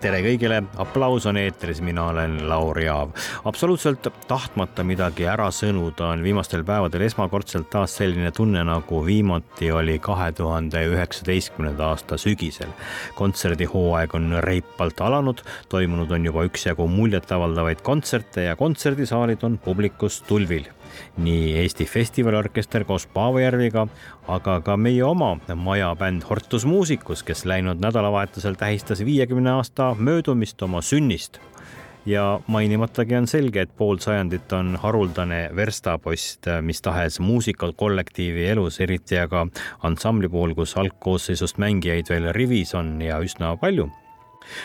Tere kõigile, aplaus on eetris, mina olen Lauri Aav. absoluutselt tahtmata midagi ära sõnuda, on viimastel päevadel esmakordselt taas selline tunne, nagu viimati oli kahe tuhande üheksateistkümnenda aasta sügisel. kontserdihooaeg on reipalt alanud, toimunud on juba üksjagu muljetavaldavaid kontserte ja kontserdisaalid on publikust tulvil nii Eesti Festivaliorkester koos Paavo Järviga, aga ka meie oma majabänd Hortus Muusikus, kes läinud nädalavahetusel tähistas viiekümne aasta möödumist oma sünnist. Ja mainimatagi on selge, et pool sajandit on haruldane verstapost mis tahes muusikakollektiivi elus, eriti aga ansambli puhul, kus algkoosseisust mängijaid veel rivis on ja üsna palju.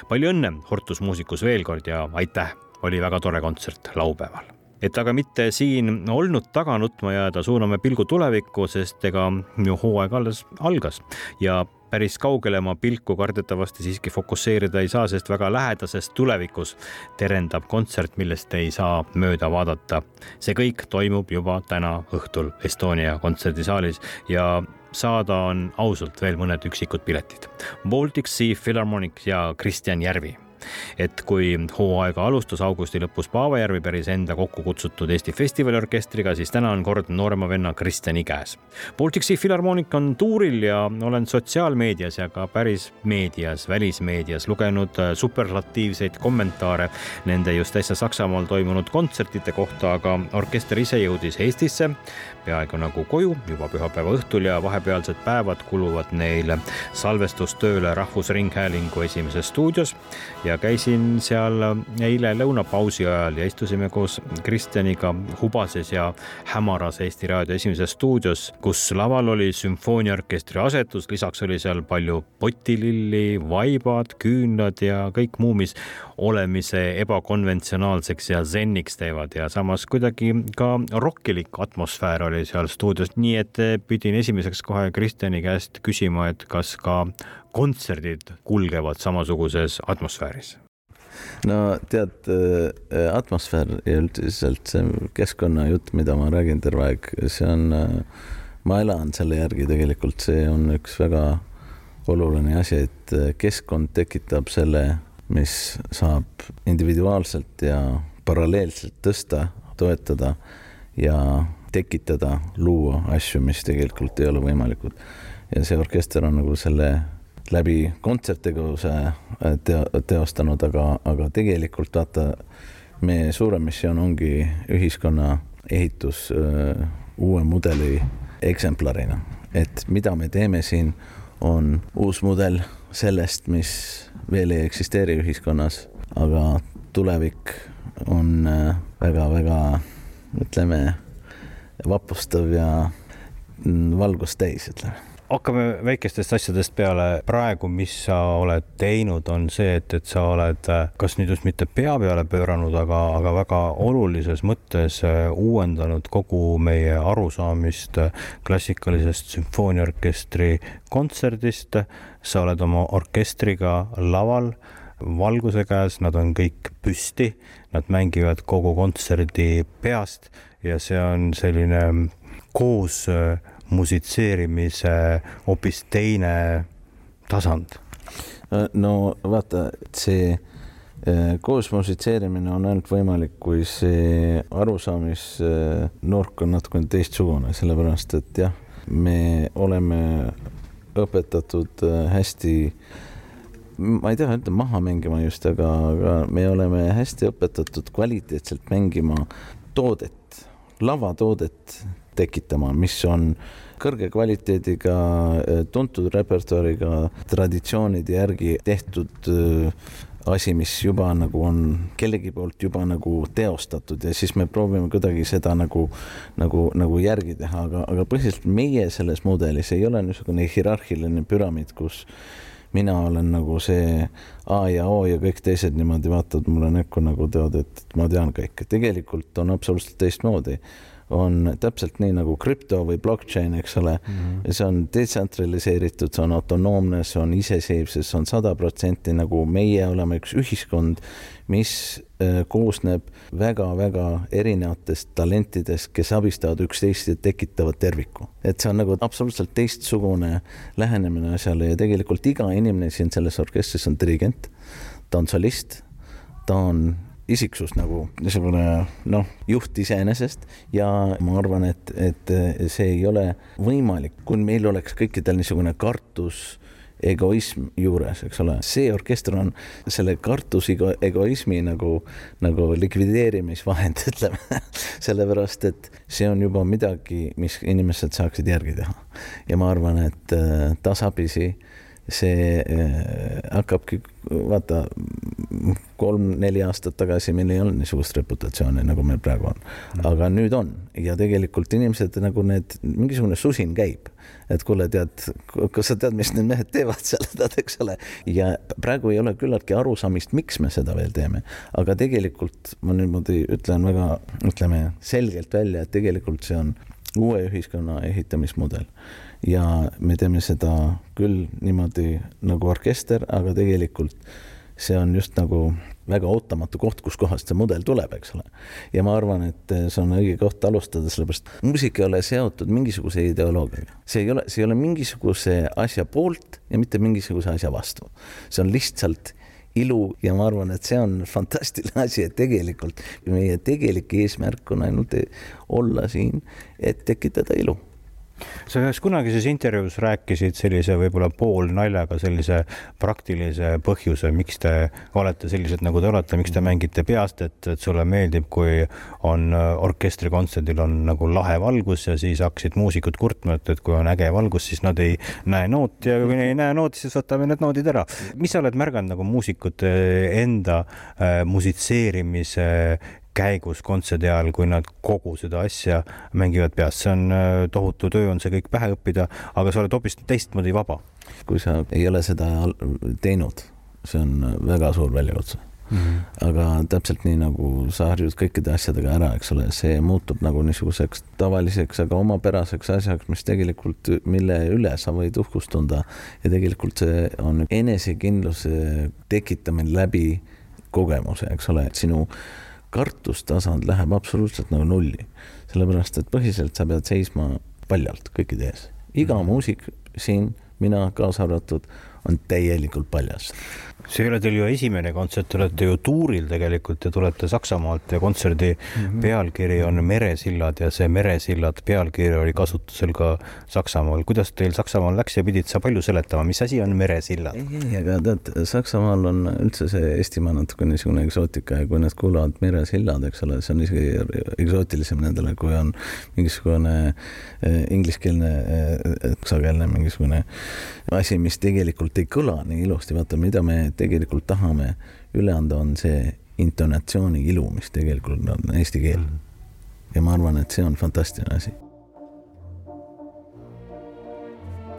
palju õnne Hortus Muusikus veel kord ja aitäh, oli väga tore kontsert laupäeval et aga mitte siin olnud taga nutma jääda, suuname pilgu tulevikku, sest ega ju hooaeg alles algas ja päris kaugele oma pilku kardetavasti siiski fokusseerida ei saa, sest väga lähedases tulevikus terendab kontsert, millest ei saa mööda vaadata. see kõik toimub juba täna õhtul Estonia kontserdisaalis ja saada on ausalt veel mõned üksikud piletid. Baltic Sea Philharmonic ja Kristjan Järvi et kui hooaega alustas augusti lõpus Paavajärvi päris enda kokku kutsutud Eesti Festivaliorkestriga, siis täna on kord noorema venna Kristjani käes. Baltic Sea Philharmonic on tuuril ja olen sotsiaalmeedias ja ka päris meedias, välismeedias lugenud äh, superlatiivseid kommentaare nende just äsja Saksamaal toimunud kontsertide kohta, aga orkester ise jõudis Eestisse peaaegu nagu koju juba pühapäeva õhtul ja vahepealsed päevad kuluvad neil salvestustööle Rahvusringhäälingu esimeses stuudios ja käisin seal eile lõunapausi ajal ja istusime koos Kristjaniga Hubases ja hämaras Eesti Raadio esimeses stuudios, kus laval oli sümfooniaorkestri asetus, lisaks oli seal palju potililli, vaibad, küünlad ja kõik muu, mis olemise ebakonventsionaalseks ja zenniks teevad. Ja samas kuidagi ka rokkilik atmosfäär oli oli seal stuudios, nii et pidin esimeseks kohe Kristjani käest küsima, et kas ka kontserdid kulgevad samasuguses atmosfääris. No tead, äh, atmosfäär ja üldiselt see keskkonnajutt, mida ma räägin terve aeg, see on, äh, ma elan selle järgi tegelikult, see on üks väga oluline asi, et keskkond tekitab selle, mis saab individuaalselt ja paralleelselt tõsta, toetada ja tekitada, luua asju, mis tegelikult ei ole võimalikud. ja see orkester on nagu selle läbi kontserttegevuse äh, teo, teostanud, aga, aga tegelikult vaata, meie suurem missioon ongi ühiskonna ehitus öö, äh, uue mudeli eksemplarina, et mida me teeme siin, on uus mudel sellest, mis veel ei eksisteeri ühiskonnas, aga tulevik on väga-väga äh, ütleme vapustav ja valgust täis, ütleme hakkame väikestest asjadest peale. praegu, mis sa oled teinud, on see, et, et sa oled kas nüüd just mitte pea peale pööranud, aga, aga väga olulises mõttes äh, uuendanud kogu meie arusaamist klassikalisest sümfooniaorkestri kontserdist. sa oled oma orkestriga laval valguse käes, nad on kõik püsti, nad mängivad kogu kontserdi peast ja see on selline koos äh, musitseerimise hoopis teine tasand. no vaata, see äh, koos musitseerimine on ainult võimalik, kui see arusaamisnurk on natukene teistsugune, sellepärast et jah, me oleme õpetatud äh, hästi ma ei taha öelda maha mängima just, aga, aga me oleme hästi õpetatud kvaliteetselt mängima toodet lavatoodet tekitama, mis on kõrge kvaliteediga, tuntud repertuaariga, traditsioonide järgi tehtud äh, asi, mis juba nagu on kellegi poolt juba nagu teostatud ja siis me proovime kuidagi seda nagu, nagu, nagu järgi teha, aga, aga põhiliselt meie selles mudelis ei ole niisugune hierarhiline püramiid, kus mina olen nagu see A ja O ja kõik teised niimoodi vaatavad mulle näkku nagu teavad, et ma tean kõike. tegelikult on absoluutselt teistmoodi on täpselt nii nagu krüpto või blockchain, eks ole mm. -hmm. see on detsentraliseeritud, see on autonoomne, see on iseseisev, see on sada protsenti nagu meie oleme üks ühiskond, mis äh, koosneb väga-väga erinevatest talentidest, kes abistavad üksteist ja tekitavad terviku. et see on nagu absoluutselt teistsugune lähenemine asjale ja tegelikult iga inimene siin selles orkestris on dirigent, ta on solist, ta on isiksus nagu niisugune noh, juht iseenesest ja ma arvan, et, et see ei ole võimalik, kui meil oleks kõikidel niisugune kartus egoism juures, eks ole, see orkester on selle kartus egoismi nagu, nagu likvideerimisvahend, ütleme sellepärast et see on juba midagi, mis inimesed saaksid järgi teha. ja ma arvan, et äh, tasapisi see äh, hakkabki, vaata kolm-neli aastat tagasi meil ei olnud niisugust reputatsiooni, nagu meil praegu on. Mm. aga nüüd on ja tegelikult inimesed nagu need, mingisugune susin käib, et kuule, tead, kas sa tead, mis need mehed teevad seal, tead, eks ole. ja praegu ei ole küllaltki arusaamist, miks me seda veel teeme, aga tegelikult ma niimoodi ütlen väga, ütleme selgelt välja, et tegelikult see on uue ühiskonna ehitamismudel ja me teeme seda küll niimoodi nagu orkester, aga tegelikult see on just nagu väga ootamatu koht, kuskohast see mudel tuleb, eks ole. ja ma arvan, et see on õige koht alustada, sellepärast muusika ei ole seotud mingisuguse ideoloogiaga. see ei ole, see ei ole mingisuguse asja poolt ja mitte mingisuguse asja vastu. see on lihtsalt ilu ja ma arvan, et see on fantastiline asi, et tegelikult meie tegelik eesmärk on ainult olla siin, et tekitada ilu sa ühes kunagises intervjuus rääkisid sellise võib-olla poolnaljaga sellise praktilise põhjuse, miks te olete sellised, nagu te olete, miks te mängite peast, et, et sulle meeldib, kui on orkestrikontserdil on nagu lahe valgus ja siis hakkasid muusikud kurtma, et, et kui on äge valgus, siis nad ei näe nooti ja kui ei näe nooti, siis võtame need noodid ära. mis sa oled märganud nagu muusikute enda äh, musitseerimise käigus kontserdi ajal, kui nad kogu seda asja mängivad peast, see on äh, tohutu töö, on see kõik pähe õppida, aga sa oled hoopis teistmoodi vaba. kui sa ei ole seda teinud, see on väga suur väljakutse mm. -hmm. aga täpselt nii nagu sa harjud kõikide asjadega ära, eks ole, see muutub nagu niisuguseks tavaliseks, aga omapäraseks asjaks, mis tegelikult, mille üle sa võid uhkust tunda ja tegelikult see on enesekindluse tekitamine läbi kogemuse, eks ole, et sinu kartustasand läheb absoluutselt nagu nulli. sellepärast, et põhiliselt sa pead seisma paljalt kõikide ees. iga mhm. muusik siin, mina kaasa arvatud, on täielikult paljas see ei ole teil ju esimene kontsert, te olete ju tuuril tegelikult ja tulete Saksamaalt ja kontserdi mm -hmm. pealkiri on Meresillad ja see Meresillad pealkiri oli kasutusel ka Saksamaal. kuidas teil Saksamaal läks ja pidid sa palju seletama, mis asi on Meresillad? ei, ei, aga tead, Saksamaal on üldse see Eestimaa natuke niisugune eksootika ja kui nad kuulavad Meresillad, eks ole, see on isegi eksootilisem nendele, kui on mingisugune eh, ingliskeelne eh,, saksakeelne mingisugune asi, mis tegelikult ei kõla nii ilusti, vaata, mida me tegelikult tahame üle anda, on see intonatsiooni ilu, mis tegelikult on eesti keel. Mhm. ja ma arvan, et see on fantastiline asi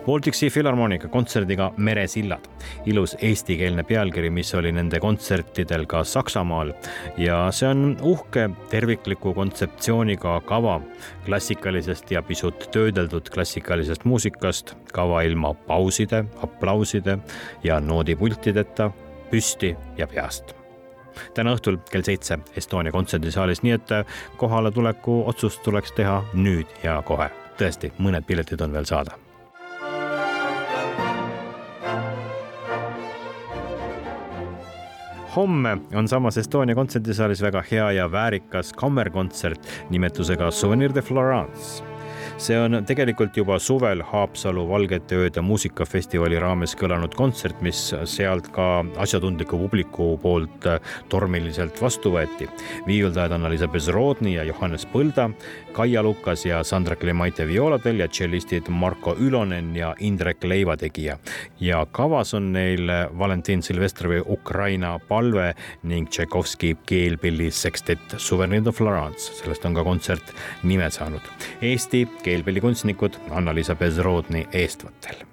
Baltic Sea Philharmonica kontserdiga Meresillad. ilus eestikeelne pealkiri, mis oli nende kontsertidel ka Saksamaal ja see on uhke tervikliku kontseptsiooniga kava klassikalisest ja pisut töödeldud klassikalisest muusikast, kava ilma pauside, aplauside ja noodipultideta, püsti ja peast täna õhtul kell seitse Estonia kontserdisaalis, nii et kohaletuleku otsus tuleks teha nüüd ja kohe. tõesti, mõned piletid on veel saada homme on samas Estonia kontserdisaalis väga hea ja väärikas kammerkontsert nimetusega Souvenir de Florence see on tegelikult juba suvel Haapsalu Valgete Ööde muusikafestivali raames kõlanud kontsert, mis sealt ka asjatundliku publiku poolt tormiliselt vastu võeti. viiuldajad Anna-Liisa Bezrodni ja Johannes Põlda, Kaia Lukas ja Sandra Klemaite violadel ja tšellistid Marko Ülonen ja Indrek Leivategija. ja kavas on neil Valentin Silvestrovi Ukraina palve ning Tšaikovski keelpilli sekstett Souvenir de Florence, sellest on ka kontsert nime saanud. Eesti keelpillikunstnikud Anna-Liisa Bezrodni eestvõttel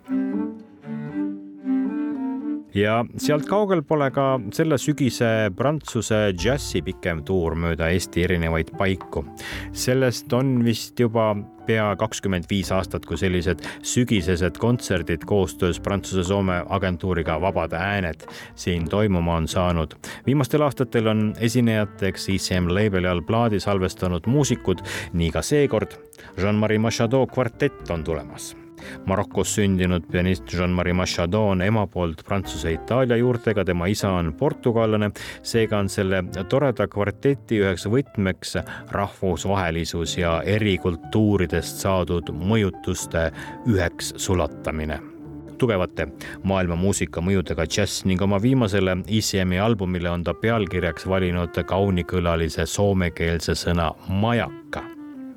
ja sealt kaugel pole ka selle sügise Prantsuse džässi pikem tuur mööda Eesti erinevaid paiku. sellest on vist juba pea kakskümmend viis aastat, kui sellised sügisesed kontserdid koostöös Prantsuse-Soome agentuuriga Vabad Ääned siin toimuma on saanud. viimastel aastatel on esinejateks ICM label'i all plaadi salvestanud muusikud, nii ka seekord. Jean-Marie Machado kvartett on tulemas Marokos sündinud pianist Jean-Marie Machado on ema poolt Prantsuse-Itaalia juurtega, tema isa on portugallane. seega on selle toreda kvarteti üheks võtmeks rahvusvahelisus ja eri kultuuridest saadud mõjutuste üheks sulatamine tugevate maailma muusika mõjudega džäss ning oma viimasele ECM-i albumile on ta pealkirjaks valinud kaunikõlalise soomekeelse sõna majaka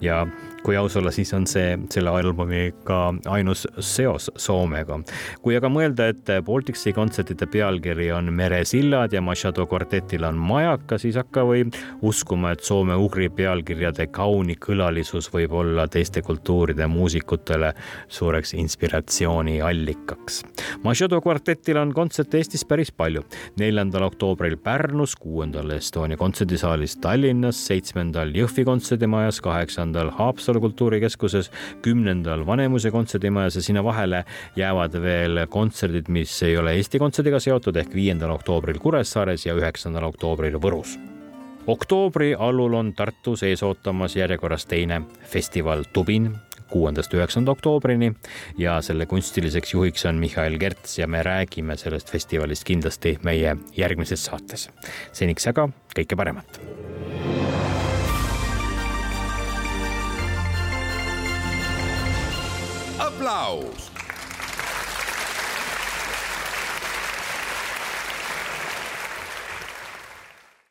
ja kui aus olla, siis on see selle albumi ka ainus seos Soomega. kui aga mõelda, et Baltic Sea kontsertide pealkiri on Meresillad ja Machado kvartetil on Majaka, siis hakka või uskuma, et soome-ugri pealkirjade kaunikõlalisus võib olla teiste kultuuride muusikutele suureks inspiratsiooniallikaks. Machado kvartetil on kontserte Eestis päris palju. neljandal oktoobril Pärnus, kuuendal Estonia kontserdisaalis Tallinnas, seitsmendal Jõhvi kontserdimajas, kaheksandal Haapsalu Haapsalu kultuurikeskuses, kümnendal Vanemuise kontserdimajas ja sinna vahele jäävad veel kontserdid, mis ei ole Eesti Kontserdiga seotud ehk viiendal oktoobril Kuressaares ja üheksandal oktoobril Võrus oktoobri allul on Tartus ees ootamas järjekorras teine festival Tubin kuuendast üheksanda oktoobrini ja selle kunstiliseks juhiks on Mihhail Kerts ja me räägime sellest festivalist kindlasti meie järgmises saates. seniks aga kõike paremat aplaus